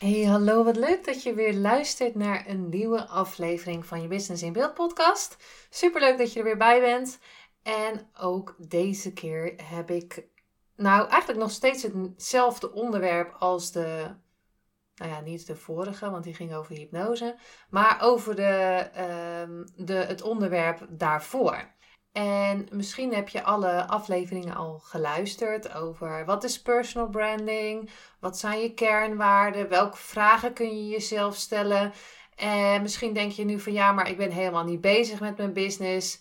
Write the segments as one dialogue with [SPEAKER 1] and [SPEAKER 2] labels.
[SPEAKER 1] Hey, hallo, wat leuk dat je weer luistert naar een nieuwe aflevering van je Business in Beeld podcast. Super leuk dat je er weer bij bent. En ook deze keer heb ik, nou eigenlijk nog steeds hetzelfde onderwerp als de, nou ja, niet de vorige, want die ging over hypnose, maar over de, um, de, het onderwerp daarvoor. En misschien heb je alle afleveringen al geluisterd over wat is personal branding, wat zijn je kernwaarden, welke vragen kun je jezelf stellen. En misschien denk je nu van ja, maar ik ben helemaal niet bezig met mijn business.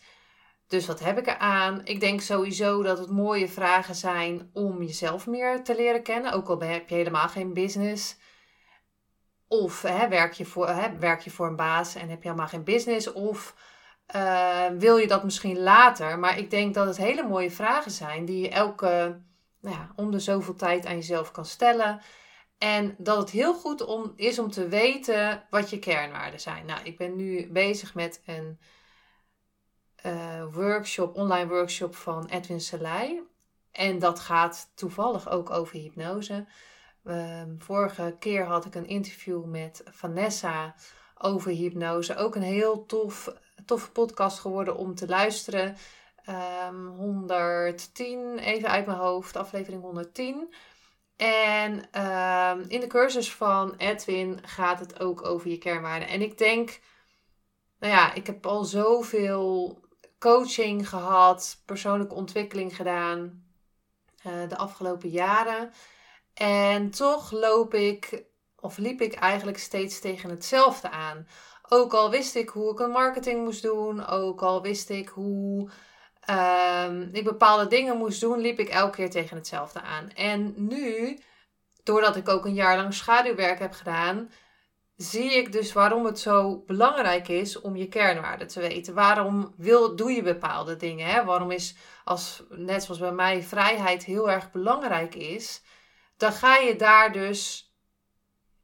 [SPEAKER 1] Dus wat heb ik eraan? Ik denk sowieso dat het mooie vragen zijn om jezelf meer te leren kennen. Ook al heb je helemaal geen business. Of hè, werk, je voor, hè, werk je voor een baas en heb je helemaal geen business. Of uh, wil je dat misschien later? Maar ik denk dat het hele mooie vragen zijn die je elke, nou ja, om de zoveel tijd aan jezelf kan stellen. En dat het heel goed om, is om te weten wat je kernwaarden zijn. Nou, ik ben nu bezig met een uh, workshop, online workshop van Edwin Selei. En dat gaat toevallig ook over hypnose. Uh, vorige keer had ik een interview met Vanessa over hypnose. Ook een heel tof toffe podcast geworden om te luisteren. Um, ehm, 110, even uit mijn hoofd, aflevering 110. En um, in de cursus van Edwin gaat het ook over je kernwaarden. En ik denk, nou ja, ik heb al zoveel coaching gehad, persoonlijke ontwikkeling gedaan uh, de afgelopen jaren. En toch loop ik, of liep ik eigenlijk steeds tegen hetzelfde aan. Ook al wist ik hoe ik een marketing moest doen, ook al wist ik hoe um, ik bepaalde dingen moest doen, liep ik elke keer tegen hetzelfde aan. En nu, doordat ik ook een jaar lang schaduwwerk heb gedaan, zie ik dus waarom het zo belangrijk is om je kernwaarden te weten. Waarom wil, doe je bepaalde dingen? Hè? Waarom is, als, net zoals bij mij, vrijheid heel erg belangrijk is, dan ga je daar dus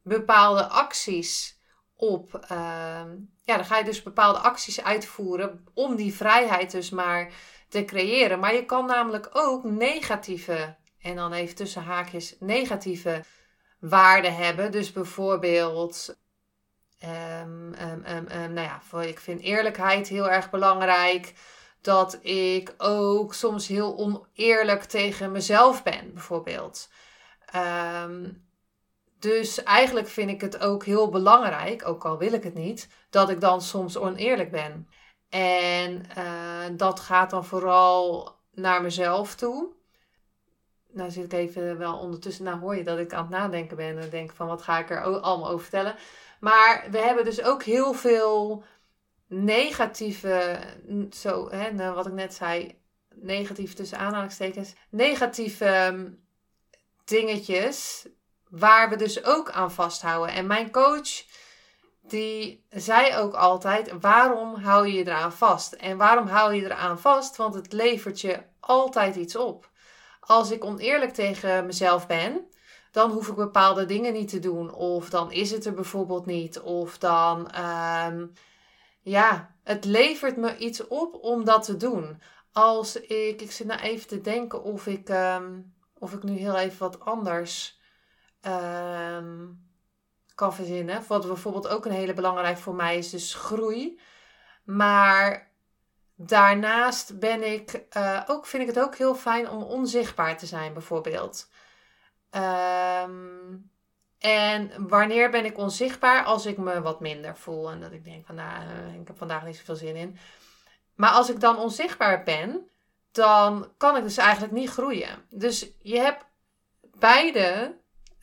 [SPEAKER 1] bepaalde acties op. Ehm, ja, dan ga je dus bepaalde acties uitvoeren om die vrijheid dus maar te creëren. Maar je kan namelijk ook negatieve, en dan even tussen haakjes, negatieve waarden hebben. Dus bijvoorbeeld, um, nou ja, ik vind eerlijkheid heel erg belangrijk. Dat ik ook soms heel oneerlijk tegen mezelf ben, bijvoorbeeld. Dus eigenlijk vind ik het ook heel belangrijk, ook al wil ik het niet, dat ik dan soms oneerlijk ben. En uh, dat gaat dan vooral naar mezelf toe. Nou zit ik even wel ondertussen, nou hoor je dat ik aan het nadenken ben en denk van wat ga ik er allemaal over vertellen. Maar we hebben dus ook heel veel negatieve, zo, hè, nou, wat ik net zei, negatief tussen aanhalingstekens, negatieve dingetjes waar we dus ook aan vasthouden. En mijn coach, die zei ook altijd: waarom hou je je eraan vast? En waarom hou je eraan vast? Want het levert je altijd iets op. Als ik oneerlijk tegen mezelf ben, dan hoef ik bepaalde dingen niet te doen. Of dan is het er bijvoorbeeld niet. Of dan, um, ja, het levert me iets op om dat te doen. Als ik, ik zit nou even te denken of ik, um, of ik nu heel even wat anders um, kan verzinnen. Wat bijvoorbeeld ook een hele belangrijk voor mij is, dus groei. Maar daarnaast ben ik uh, ook, vind ik het ook heel fijn om onzichtbaar te zijn, bijvoorbeeld. Um, en wanneer ben ik onzichtbaar? Als ik me wat minder voel en dat ik denk van nou, eh, ik heb vandaag niet zoveel zin in. Maar als ik dan onzichtbaar ben, dan kan ik dus eigenlijk niet groeien. Dus je hebt beide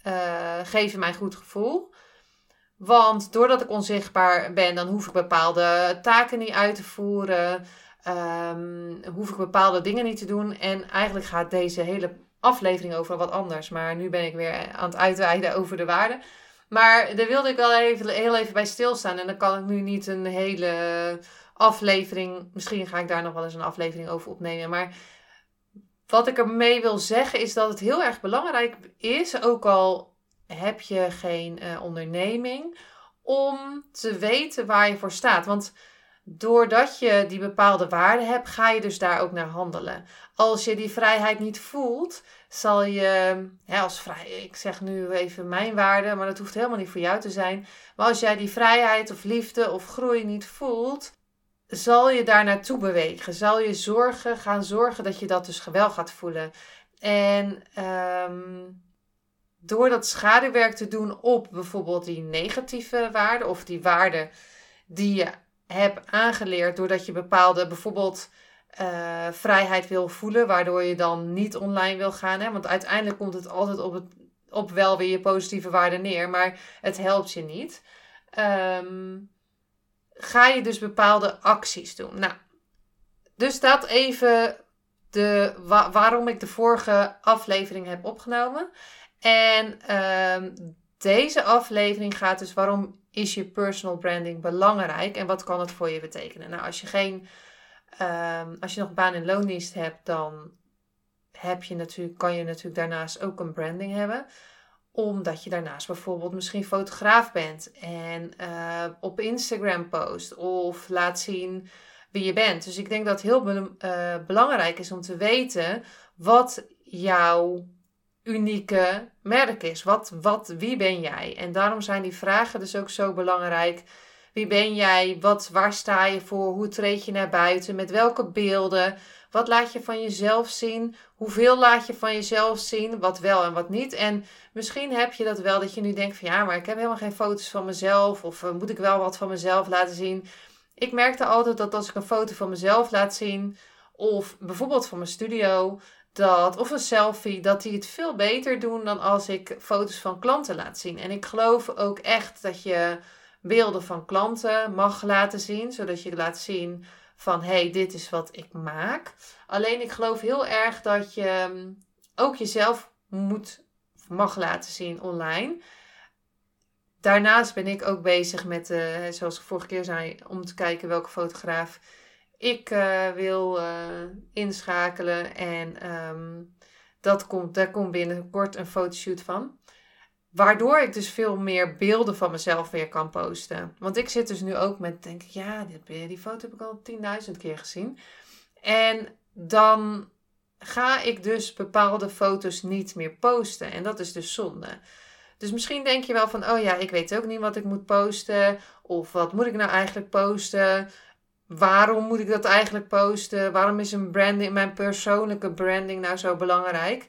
[SPEAKER 1] uh, geven mij goed gevoel. Want doordat ik onzichtbaar ben, dan hoef ik bepaalde taken niet uit te voeren. Um, hoef ik bepaalde dingen niet te doen. En eigenlijk gaat deze hele aflevering over wat anders. Maar nu ben ik weer aan het uitweiden over de waarde. Maar daar wilde ik wel even, heel even bij stilstaan. En dan kan ik nu niet een hele aflevering. Misschien ga ik daar nog wel eens een aflevering over opnemen. Maar wat ik ermee wil zeggen is dat het heel erg belangrijk is, ook al heb je geen uh, onderneming, om te weten waar je voor staat. Want doordat je die bepaalde waarden hebt, ga je dus daar ook naar handelen. Als je die vrijheid niet voelt, zal je, hè, als vrij, ik zeg nu even mijn waarde, maar dat hoeft helemaal niet voor jou te zijn. Maar als jij die vrijheid of liefde of groei niet voelt, zal je daar naartoe bewegen. Zal je zorgen, gaan zorgen dat je dat dus wel gaat voelen. En um, door dat schaduwwerk te doen op bijvoorbeeld die negatieve waarden of die waarden die je hebt aangeleerd doordat je bepaalde bijvoorbeeld uh, vrijheid wil voelen, waardoor je dan niet online wil gaan. Hè? Want uiteindelijk komt het altijd op, het, op wel weer je positieve waarden neer, maar het helpt je niet. Um, ga je dus bepaalde acties doen. Nou, dus dat even de, waarom ik de vorige aflevering heb opgenomen. En um, deze aflevering gaat dus waarom is je personal branding belangrijk en wat kan het voor je betekenen? Nou, als je geen, um, als je nog baan in loondienst hebt, dan heb je natuurlijk, kan je natuurlijk daarnaast ook een branding hebben omdat je daarnaast bijvoorbeeld misschien fotograaf bent en uh, op Instagram post of laat zien wie je bent. Dus ik denk dat het heel uh, belangrijk is om te weten wat jouw unieke merk is. Wat, wat, wie ben jij? En daarom zijn die vragen dus ook zo belangrijk. Wie ben jij? Wat, waar sta je voor? Hoe treed je naar buiten? Met welke beelden? Wat laat je van jezelf zien? Hoeveel laat je van jezelf zien? Wat wel en wat niet? En misschien heb je dat wel dat je nu denkt van ja, maar ik heb helemaal geen foto's van mezelf. Of uh, moet ik wel wat van mezelf laten zien? Ik merkte altijd dat als ik een foto van mezelf laat zien, of bijvoorbeeld van mijn studio, dat, of een selfie, dat die het veel beter doen dan als ik foto's van klanten laat zien. En ik geloof ook echt dat je beelden van klanten mag laten zien, zodat je laat zien van hey, dit is wat ik maak. Alleen ik geloof heel erg dat je mm, ook jezelf moet, mag laten zien online. Daarnaast ben ik ook bezig met, uh, zoals ik vorige keer zei, om te kijken welke fotograaf ik uh, wil uh, inschakelen. En um, dat komt, daar komt binnenkort een fotoshoot van. Waardoor ik dus veel meer beelden van mezelf weer kan posten. Want ik zit dus nu ook met, denk ik, ja, die, die foto heb ik al 10.000 keer gezien. En dan ga ik dus bepaalde foto's niet meer posten. En dat is dus zonde. Dus misschien denk je wel van, oh ja, ik weet ook niet wat ik moet posten. Of wat moet ik nou eigenlijk posten? Waarom moet ik dat eigenlijk posten? Waarom is een branding, mijn persoonlijke branding nou zo belangrijk?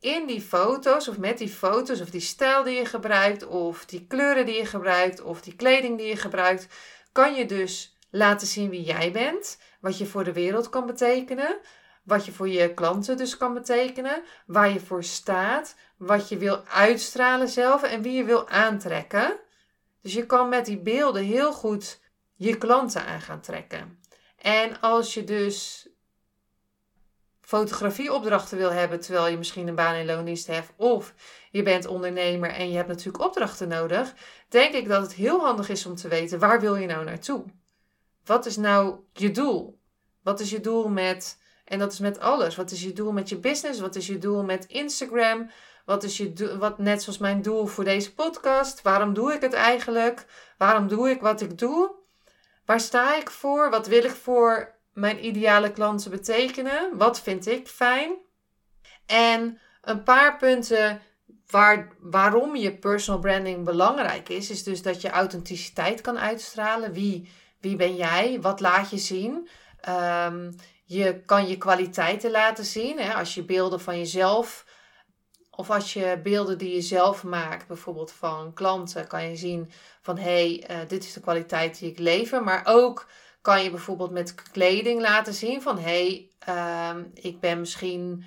[SPEAKER 1] In die foto's of met die foto's of die stijl die je gebruikt of die kleuren die je gebruikt of die kleding die je gebruikt, kan je dus laten zien wie jij bent, wat je voor de wereld kan betekenen, wat je voor je klanten dus kan betekenen, waar je voor staat, wat je wil uitstralen zelf en wie je wil aantrekken. Dus je kan met die beelden heel goed je klanten aan gaan trekken. En als je dus fotografieopdrachten wil hebben terwijl je misschien een baan in loondienst hebt of je bent ondernemer en je hebt natuurlijk opdrachten nodig, denk ik dat het heel handig is om te weten waar wil je nou naartoe? Wat is nou je doel? Wat is je doel met en dat is met alles. Wat is je doel met je business? Wat is je doel met Instagram? Wat is je doel, wat net zoals mijn doel voor deze podcast? Waarom doe ik het eigenlijk? Waarom doe ik wat ik doe? Waar sta ik voor? Wat wil ik voor mijn ideale klanten betekenen? Wat vind ik fijn? En een paar punten waar, waarom je personal branding belangrijk is, is dus dat je authenticiteit kan uitstralen. Wie, wie ben jij? Wat laat je zien? Um, je kan je kwaliteiten laten zien. Hè? Als je beelden van jezelf of als je beelden die je zelf maakt, bijvoorbeeld van klanten, kan je zien van hé, hey, uh, dit is de kwaliteit die ik lever. Maar ook kan je bijvoorbeeld met kleding laten zien van hé, hey, um, ik ben misschien,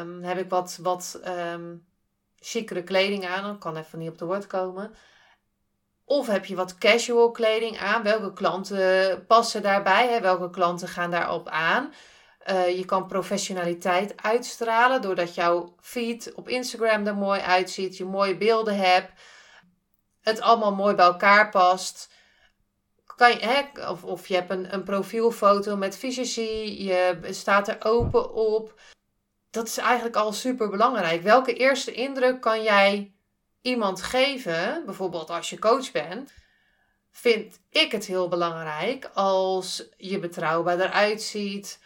[SPEAKER 1] um, heb ik wat, wat um, chicere kleding aan, dan kan even niet op de woord komen. Of heb je wat casual kleding aan? Welke klanten passen daarbij? Hè? Welke klanten gaan daarop aan? Uh, je kan professionaliteit uitstralen doordat jouw feed op Instagram er mooi uitziet, je mooie beelden hebt, het allemaal mooi bij elkaar past. Kan je, hè, of, of je hebt een, een profielfoto met visagie, je staat er open op. Dat is eigenlijk al super belangrijk. Welke eerste indruk kan jij iemand geven, bijvoorbeeld als je coach bent? Vind ik het heel belangrijk als je betrouwbaar eruit ziet.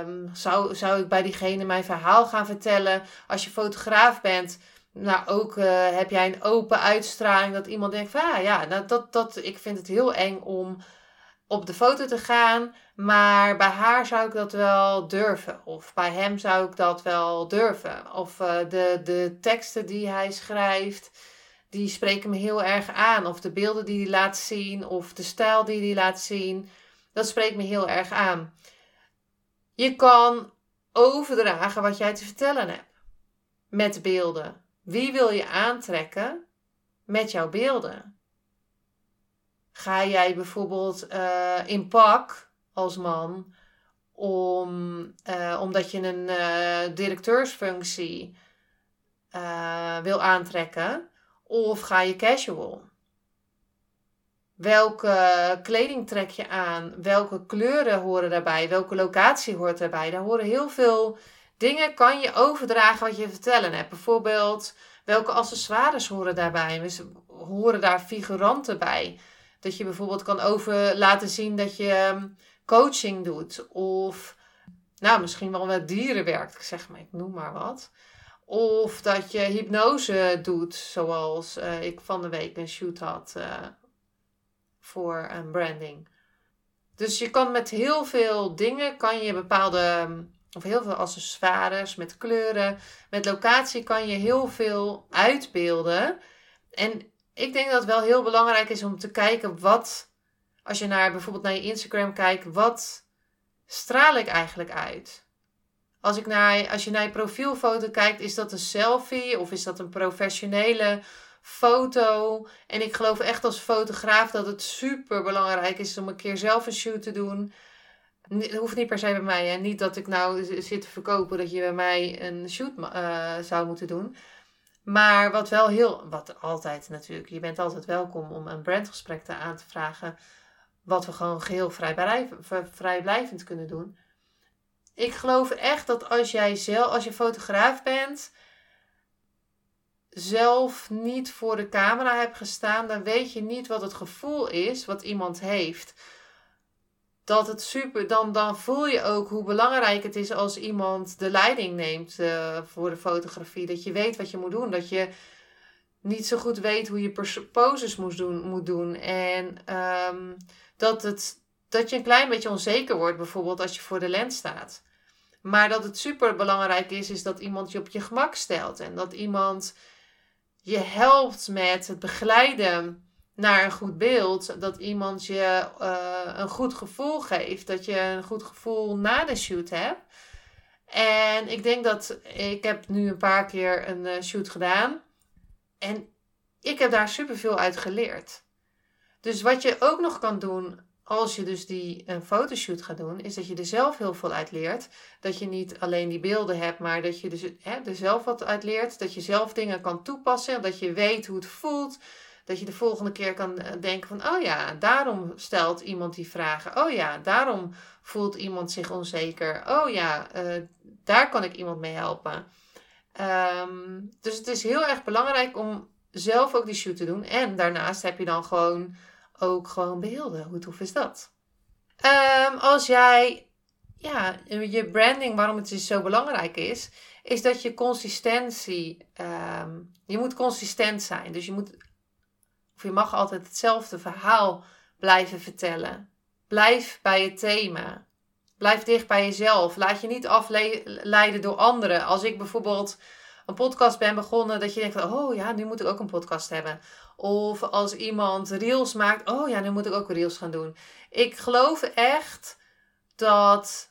[SPEAKER 1] Um, zou, zou ik bij diegene mijn verhaal gaan vertellen? Als je fotograaf bent, nou ook uh, heb jij een open uitstraling dat iemand denkt van ah, ja, nou, dat, dat, ik vind het heel eng om op de foto te gaan, maar bij haar zou ik dat wel durven. Of bij hem zou ik dat wel durven. Of uh, de, de teksten die hij schrijft, die spreken me heel erg aan. Of de beelden die hij laat zien, of de stijl die hij laat zien, dat spreekt me heel erg aan. Je kan overdragen wat jij te vertellen hebt met beelden. Wie wil je aantrekken met jouw beelden? Ga jij bijvoorbeeld uh, in pak als man om, uh, omdat je een uh, directeursfunctie wil aantrekken? Of ga je casual? Welke kleding trek je aan? Welke kleuren horen daarbij? Welke locatie hoort daarbij? Daar horen heel veel dingen kan je overdragen wat je vertellen hebt. Bijvoorbeeld, welke accessoires horen daarbij? Dus horen daar figuranten bij? Dat je bijvoorbeeld kan over laten zien dat je ehm, coaching doet. Of nou, misschien wel met dieren werkt, zeg maar, ik noem maar wat. Of dat je hypnose doet, zoals uh, ik van de week een shoot had uh, voor een branding. Dus je kan met heel veel dingen, kan je bepaalde ehm, of heel veel accessoires met kleuren. Met locatie kan je heel veel uitbeelden. En ik denk dat het wel heel belangrijk is om te kijken wat, als je naar bijvoorbeeld naar je Instagram kijkt, wat straal ik eigenlijk uit? Als, ik naar, als je naar je profielfoto kijkt, is dat een selfie of is dat een professionele foto? En ik geloof echt als fotograaf dat het super belangrijk is om een keer zelf een shoot te doen. Het hoeft niet per se bij mij. Hè? Niet dat ik nou zit te verkopen dat je bij mij een shoot uh, zou moeten doen. Maar wat wel heel, wat altijd natuurlijk, je bent altijd welkom om een brandgesprek te aan te vragen. Wat we gewoon geheel vrijblijvend kunnen doen. Ik geloof echt dat als jij zelf, als je fotograaf bent, zelf niet voor de camera hebt gestaan, dan weet je niet wat het gevoel is wat iemand heeft dat het super, dan, dan voel je ook hoe belangrijk het is als iemand de leiding neemt uh, voor de fotografie. Dat je weet wat je moet doen. Dat je niet zo goed weet hoe je poses moet doen. Moet doen. En um, dat, het, dat je een klein beetje onzeker wordt, bijvoorbeeld als je voor de lens staat. Maar dat het super belangrijk is, is dat iemand je op je gemak stelt. En dat iemand je helpt met het begeleiden naar een goed beeld. Dat iemand je uh, een goed gevoel geeft. Dat je een goed gevoel na de shoot hebt. En ik denk dat ik heb nu een paar keer een uh, shoot gedaan. En ik heb daar superveel uit geleerd. Dus wat je ook nog kan doen als je dus die een fotoshoot gaat doen, is dat je er zelf heel veel uit leert. Dat je niet alleen die beelden hebt, maar dat je dus, hè, er zelf wat uit leert. Dat je zelf dingen kan toepassen. Dat je weet hoe het voelt. Dat je de volgende keer kan eh, denken van, oh ja, daarom stelt iemand die vragen. Oh ja, daarom voelt iemand zich onzeker. Oh ja, uh, daar kan ik iemand mee helpen. Um, dus het is heel erg belangrijk om zelf ook die shoot te doen. En daarnaast heb je dan gewoon ook gewoon beelden. Hoe tof is dat? Um, als jij, ja, je branding, waarom het dus zo belangrijk is, is dat je consistentie, um, je moet consistent zijn. Dus je moet of je mag altijd hetzelfde verhaal blijven vertellen. Blijf bij het thema. Blijf dicht bij jezelf. Laat je niet afleiden door anderen. Als ik bijvoorbeeld een podcast ben begonnen, dat je denkt oh ja, nu moet ik ook een podcast hebben. Of als iemand reels maakt, oh ja, nu moet ik ook reels gaan doen. Ik geloof echt dat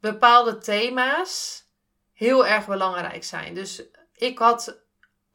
[SPEAKER 1] bepaalde thema's heel erg belangrijk zijn. Dus ik had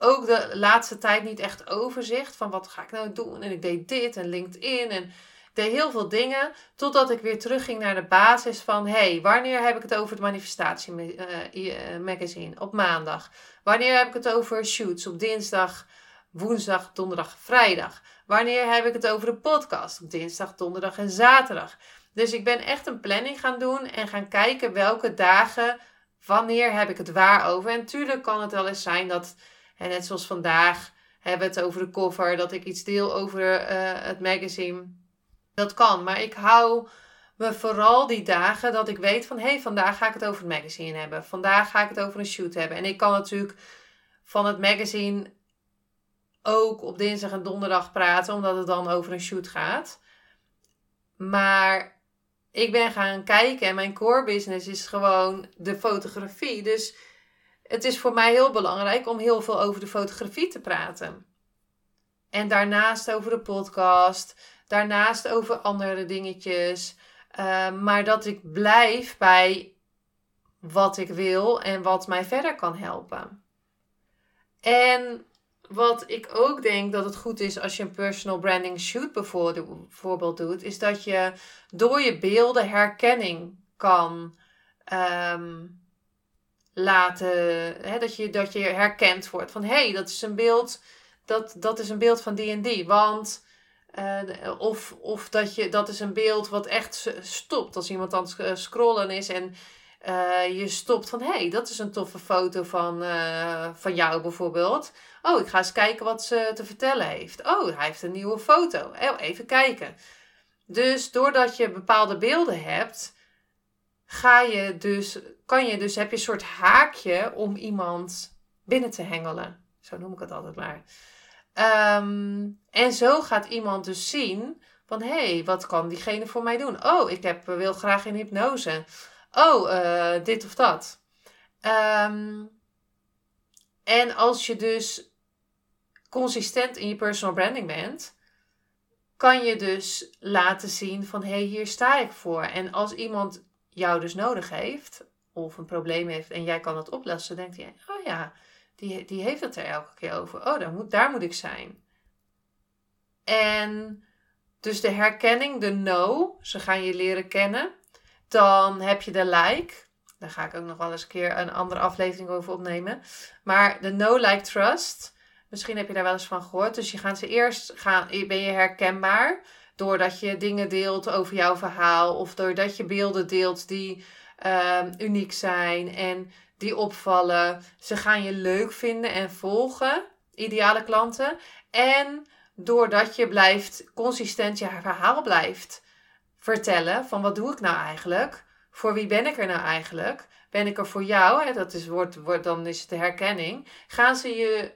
[SPEAKER 1] ook de laatste tijd niet echt overzicht van wat ga ik nou doen. En ik deed dit en LinkedIn. En deed heel veel dingen totdat ik weer terugging naar de basis van: hey, wanneer heb ik het over het manifestatie uh, magazine? Op maandag. Wanneer heb ik het over shoots? Op dinsdag, woensdag, donderdag, vrijdag. Wanneer heb ik het over de podcast? Op dinsdag, donderdag en zaterdag. Dus ik ben echt een planning gaan doen en gaan kijken welke dagen, wanneer heb ik het waar over. En natuurlijk kan het wel eens zijn dat, en net zoals vandaag, hebben we het over de cover, dat ik iets deel over uh, het magazine. Dat kan, maar ik hou me vooral die dagen dat ik weet van hé, hey, vandaag ga ik het over het magazine hebben. Vandaag ga ik het over een shoot hebben. En ik kan natuurlijk van het magazine ook op dinsdag en donderdag praten, omdat het dan over een shoot gaat. Maar ik ben gaan kijken en mijn core business is gewoon de fotografie. Dus het is voor mij heel belangrijk om heel veel over de fotografie te praten. En daarnaast over de podcast, daarnaast over andere dingetjes. Uh, maar dat ik blijf bij wat ik wil en wat mij verder kan helpen. En wat ik ook denk dat het goed is als je een personal branding shoot bijvoorbeeld doet, is dat je door je beelden herkenning kan um, laten, hè, dat, je, dat je herkend wordt van hé, hey, dat is een beeld, dat, dat is een beeld van die en die. Want, uh, of, of dat, je, dat is een beeld wat echt stopt als iemand aan het scrollen is en uh, je stopt van hé, hey, dat is een toffe foto van, uh, van jou bijvoorbeeld. Oh, ik ga eens kijken wat ze te vertellen heeft. Oh, hij heeft een nieuwe foto. Oh, even kijken. Dus doordat je bepaalde beelden hebt, ga je dus, kan je dus, heb je een soort haakje om iemand binnen te hengelen. Zo noem ik het altijd maar. Um, en zo gaat iemand dus zien van, hé, hey, wat kan diegene voor mij doen? Oh, ik heb, wil graag in hypnose. Oh, uh, dit of dat. Um, en als je dus consistent in je personal branding bent, kan je dus laten zien van hé, hey, hier sta ik voor. En als iemand jou dus nodig heeft, of een probleem heeft en jij kan het oplossen, denkt hij, oh ja, die, die heeft het er elke keer over. Oh, daar moet, daar moet ik zijn. En dus de herkenning, de no, ze gaan je leren kennen. Dan heb je de like. Daar ga ik ook nog wel eens een keer een andere aflevering over opnemen. Maar de no, like, trust. Misschien heb je daar wel eens van gehoord. Dus je gaat ze eerst gaan, ben je herkenbaar. Doordat je dingen deelt over jouw verhaal. Of doordat je beelden deelt die um, uniek zijn en die opvallen. Ze gaan je leuk vinden en volgen. Ideale klanten. En doordat je blijft consistent je verhaal blijft vertellen. Van wat doe ik nou eigenlijk? Voor wie ben ik er nou eigenlijk? Ben ik er voor jou? Hè? Dat is, wordt, dan is het de herkenning. Gaan ze je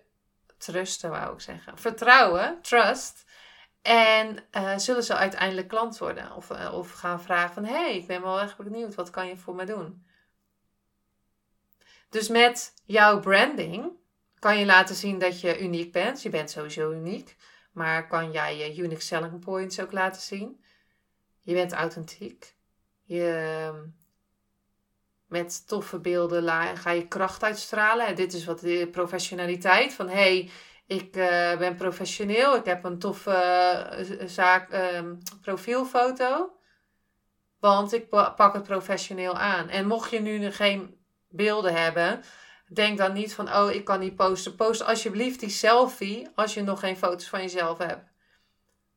[SPEAKER 1] trusten, wou ik zeggen. Vertrouwen, trust. En uh, zullen ze uiteindelijk klant worden? Of, uh, of gaan vragen van, hé, hey, ik ben wel echt benieuwd, wat kan je voor me doen? Dus met jouw branding kan je laten zien dat je uniek bent. Je bent sowieso uniek. Maar kan jij je unique selling points ook laten zien? Je bent authentiek. Je, met toffe beelden ga je kracht uitstralen. En dit is wat de professionaliteit van hey, ik uh, ben professioneel, ik heb een toffe uh, zaak, uh, profielfoto. Want ik pak het professioneel aan. En mocht je nu geen beelden hebben, denk dan niet van oh, ik kan niet posten. Post alsjeblieft die selfie als je nog geen foto's van jezelf hebt.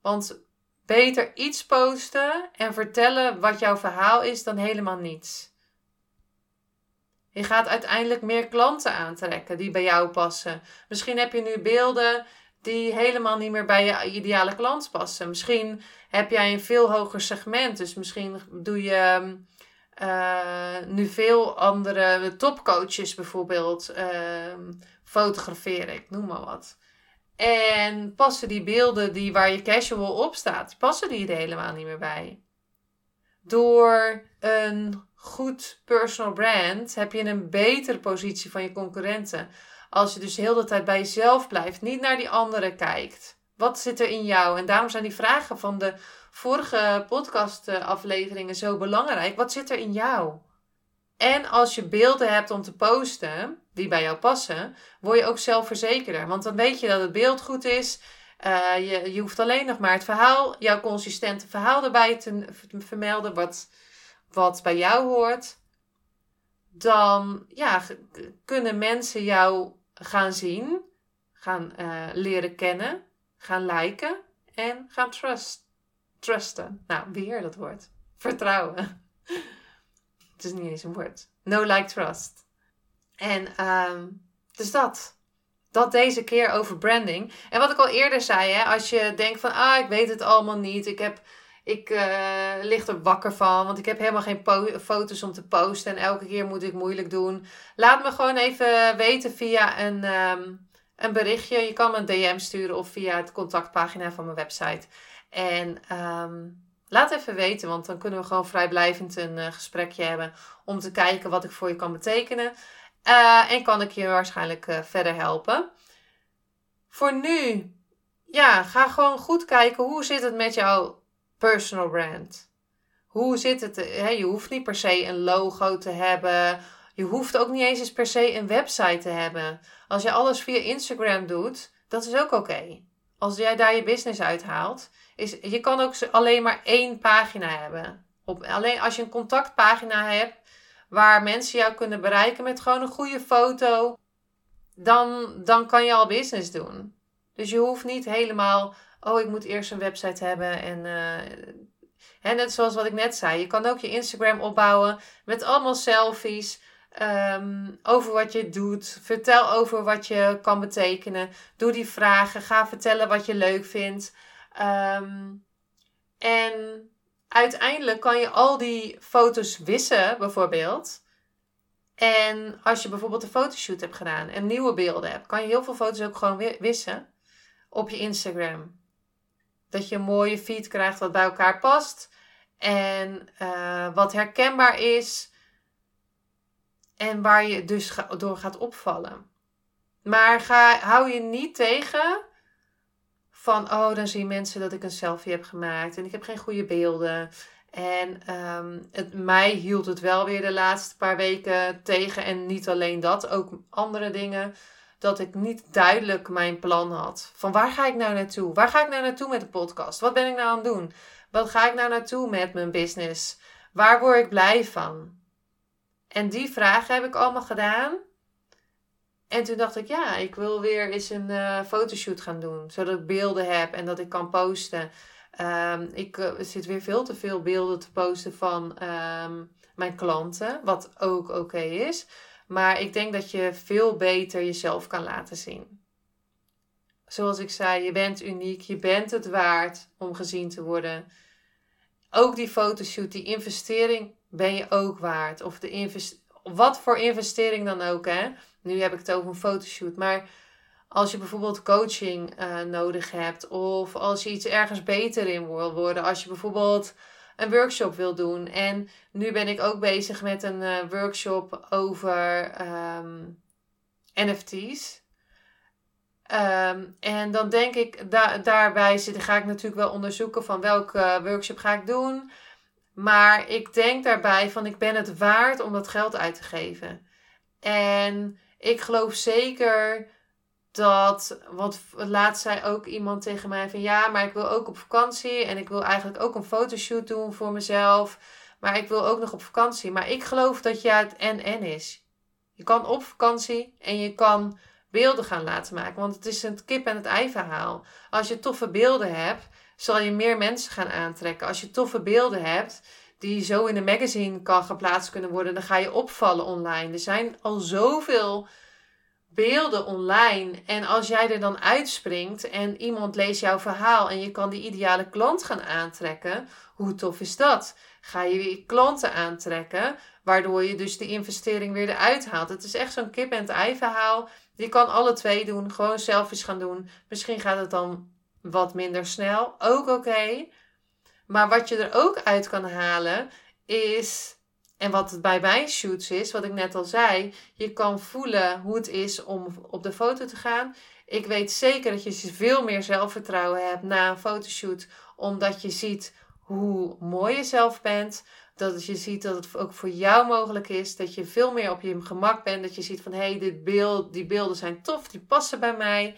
[SPEAKER 1] Want beter iets posten en vertellen wat jouw verhaal is dan helemaal niets. Je gaat uiteindelijk meer klanten aantrekken die bij jou passen. Misschien heb je nu beelden die helemaal niet meer bij je ideale klant passen. Misschien heb jij een veel hoger segment. Dus misschien doe je uh, nu veel andere topcoaches bijvoorbeeld uh, fotograferen. Ik noem maar wat. En passen die beelden die waar je casual op staat, passen die er helemaal niet meer bij. Door een goed personal brand heb je een betere positie van je concurrenten. Als je dus heel de tijd bij jezelf blijft, niet naar die anderen kijkt. Wat zit er in jou? En daarom zijn die vragen van de vorige podcastafleveringen zo belangrijk. Wat zit er in jou? En als je beelden hebt om te posten, die bij jou passen, word je ook zelfverzekerder. Want dan weet je dat het beeld goed is Uh, je, je hoeft alleen nog maar het verhaal, jouw consistente verhaal erbij te vermelden, wat, wat bij jou hoort. Dan ja, kunnen mensen jou gaan zien, gaan uh, leren kennen, gaan liken en gaan trust, trusten. Nou, weer dat woord. Vertrouwen. Het is niet eens een woord. No like trust. En um, dus dat. Dat deze keer over branding. En wat ik al eerder zei, hè, als je denkt van, ah, ik weet het allemaal niet. Ik, heb, ik uh, er wakker van, want ik heb helemaal geen foto's om te posten. En elke keer moet ik moeilijk doen. Laat me gewoon even weten via een, um, een berichtje. Je kan me een DM sturen of via het contactpagina van mijn website. En um, laat even weten, want dan kunnen we gewoon vrijblijvend een uh, gesprekje hebben. Om te kijken wat ik voor je kan betekenen. Uh, en kan ik je waarschijnlijk verder helpen. Voor nu, ja, ga gewoon goed kijken hoe zit het met jouw personal brand. Hoe zit het? Hè? Je hoeft niet per se een logo te hebben. Je hoeft ook niet eens per se een website te hebben. Als je alles via Instagram doet, dat is ook oké. Als jij daar je business uithaalt, is je kan ook alleen maar één pagina hebben. Op, alleen als je een contactpagina hebt, waar mensen jou kunnen bereiken met gewoon een goede foto, dan, dan kan je al business doen. Dus je hoeft niet helemaal, oh ik moet eerst een website hebben en, uh, net zoals wat ik net zei, je kan ook je Instagram opbouwen met allemaal selfies. Um, over wat je doet. Vertel over wat je kan betekenen. Doe die vragen. Ga vertellen wat je leuk vindt. Um, en uiteindelijk kan je al die foto's wissen, bijvoorbeeld. En als je bijvoorbeeld een fotoshoot hebt gedaan en nieuwe beelden hebt, kan je heel veel foto's ook gewoon wissen op je Instagram. Dat je een mooie feed krijgt wat bij elkaar past en uh, wat herkenbaar is en waar je dus door gaat opvallen. Maar ga, hou je niet tegen van, oh, dan zien mensen dat ik een selfie heb gemaakt en ik heb geen goede beelden. En het, mij hield het wel weer de laatste paar weken tegen. En niet alleen dat, ook andere dingen. Dat ik niet duidelijk mijn plan had. Van waar ga ik nou naartoe? Waar ga ik nou naartoe met de podcast? Wat ben ik nou aan het doen? Wat ga ik nou naartoe met mijn business? Waar word ik blij van? En die vragen heb ik allemaal gedaan. En toen dacht ik, ja, ik wil weer eens een uh, fotoshoot gaan doen. Zodat ik beelden heb en dat ik kan posten. Um, ik uh, zit weer veel te veel beelden te posten van um, mijn klanten. Wat ook oké is. Maar ik denk dat je veel beter jezelf kan laten zien. Zoals ik zei, je bent uniek. Je bent het waard om gezien te worden. Ook die fotoshoot, die investering ben je ook waard. Of de invest wat voor investering dan ook, hè. Nu heb ik het over een fotoshoot. Maar als je bijvoorbeeld coaching uh, nodig hebt. Of als je iets ergens beter in wil worden. Als je bijvoorbeeld een workshop wil doen. En nu ben ik ook bezig met een uh, workshop over um, NFT's. Um, en dan denk ik, da daarbij zit, ga ik natuurlijk wel onderzoeken van welke workshop ga ik doen. Maar ik denk daarbij van ik ben het waard om dat geld uit te geven. En ik geloof zeker dat, want laatst zei ook iemand tegen mij van ja, maar ik wil ook op vakantie en ik wil eigenlijk ook een fotoshoot doen voor mezelf. Maar ik wil ook nog op vakantie. Maar ik geloof dat ja het en-en is. Je kan op vakantie en je kan beelden gaan laten maken. Want het is een kip en het ei verhaal. Als je toffe beelden hebt, zal je meer mensen gaan aantrekken. Als je toffe beelden hebt, die zo in een magazine kan geplaatst kunnen worden, dan ga je opvallen online. Er zijn al zoveel beelden online. En als jij er dan uitspringt en iemand leest jouw verhaal en je kan die ideale klant gaan aantrekken, hoe tof is dat? Ga je weer klanten aantrekken, waardoor je dus de investering weer eruit haalt. Het is echt zo'n kip en het ei verhaal. Je kan alle twee doen, gewoon selfies gaan doen. Misschien gaat het dan wat minder snel, ook oké. Maar wat je er ook uit kan halen is, en wat het bij mijn shoots is, wat ik net al zei, je kan voelen hoe het is om op de foto te gaan. Ik weet zeker dat je veel meer zelfvertrouwen hebt na een fotoshoot, omdat je ziet hoe mooi je zelf bent. Dat je ziet dat het ook voor jou mogelijk is. Dat je veel meer op je gemak bent. Dat je ziet van hé, hey, dit beeld, die beelden zijn tof, die passen bij mij.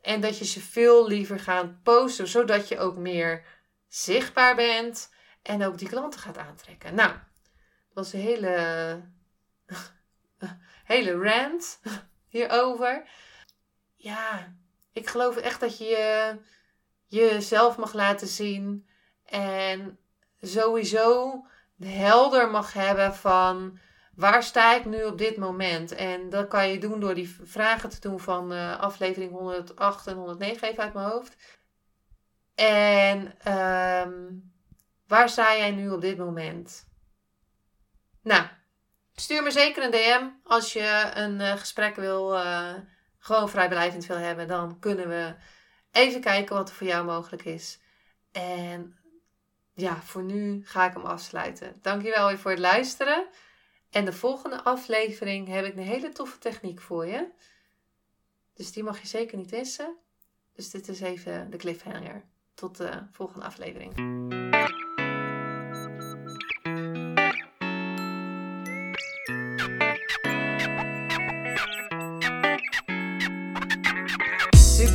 [SPEAKER 1] En dat je ze veel liever gaat posten, zodat je ook meer zichtbaar bent en ook die klanten gaat aantrekken. Nou, was een hele, hele rant hierover. Ja, ik geloof echt dat je jezelf mag laten zien en sowieso helder mag hebben van waar sta ik nu op dit moment? En dat kan je doen door die vragen te doen van uh, aflevering 108 en 109 even uit mijn hoofd. En um, waar sta jij nu op dit moment? Nou, stuur me zeker een DM als je een uh, gesprek wil, uh, gewoon vrijblijvend wil hebben. Dan kunnen we even kijken wat er voor jou mogelijk is. En ja, voor nu ga ik hem afsluiten. Dankjewel weer voor het luisteren. En de volgende aflevering heb ik een hele toffe techniek voor je. Dus die mag je zeker niet missen. Dus dit is even de cliffhanger. Tot de volgende aflevering.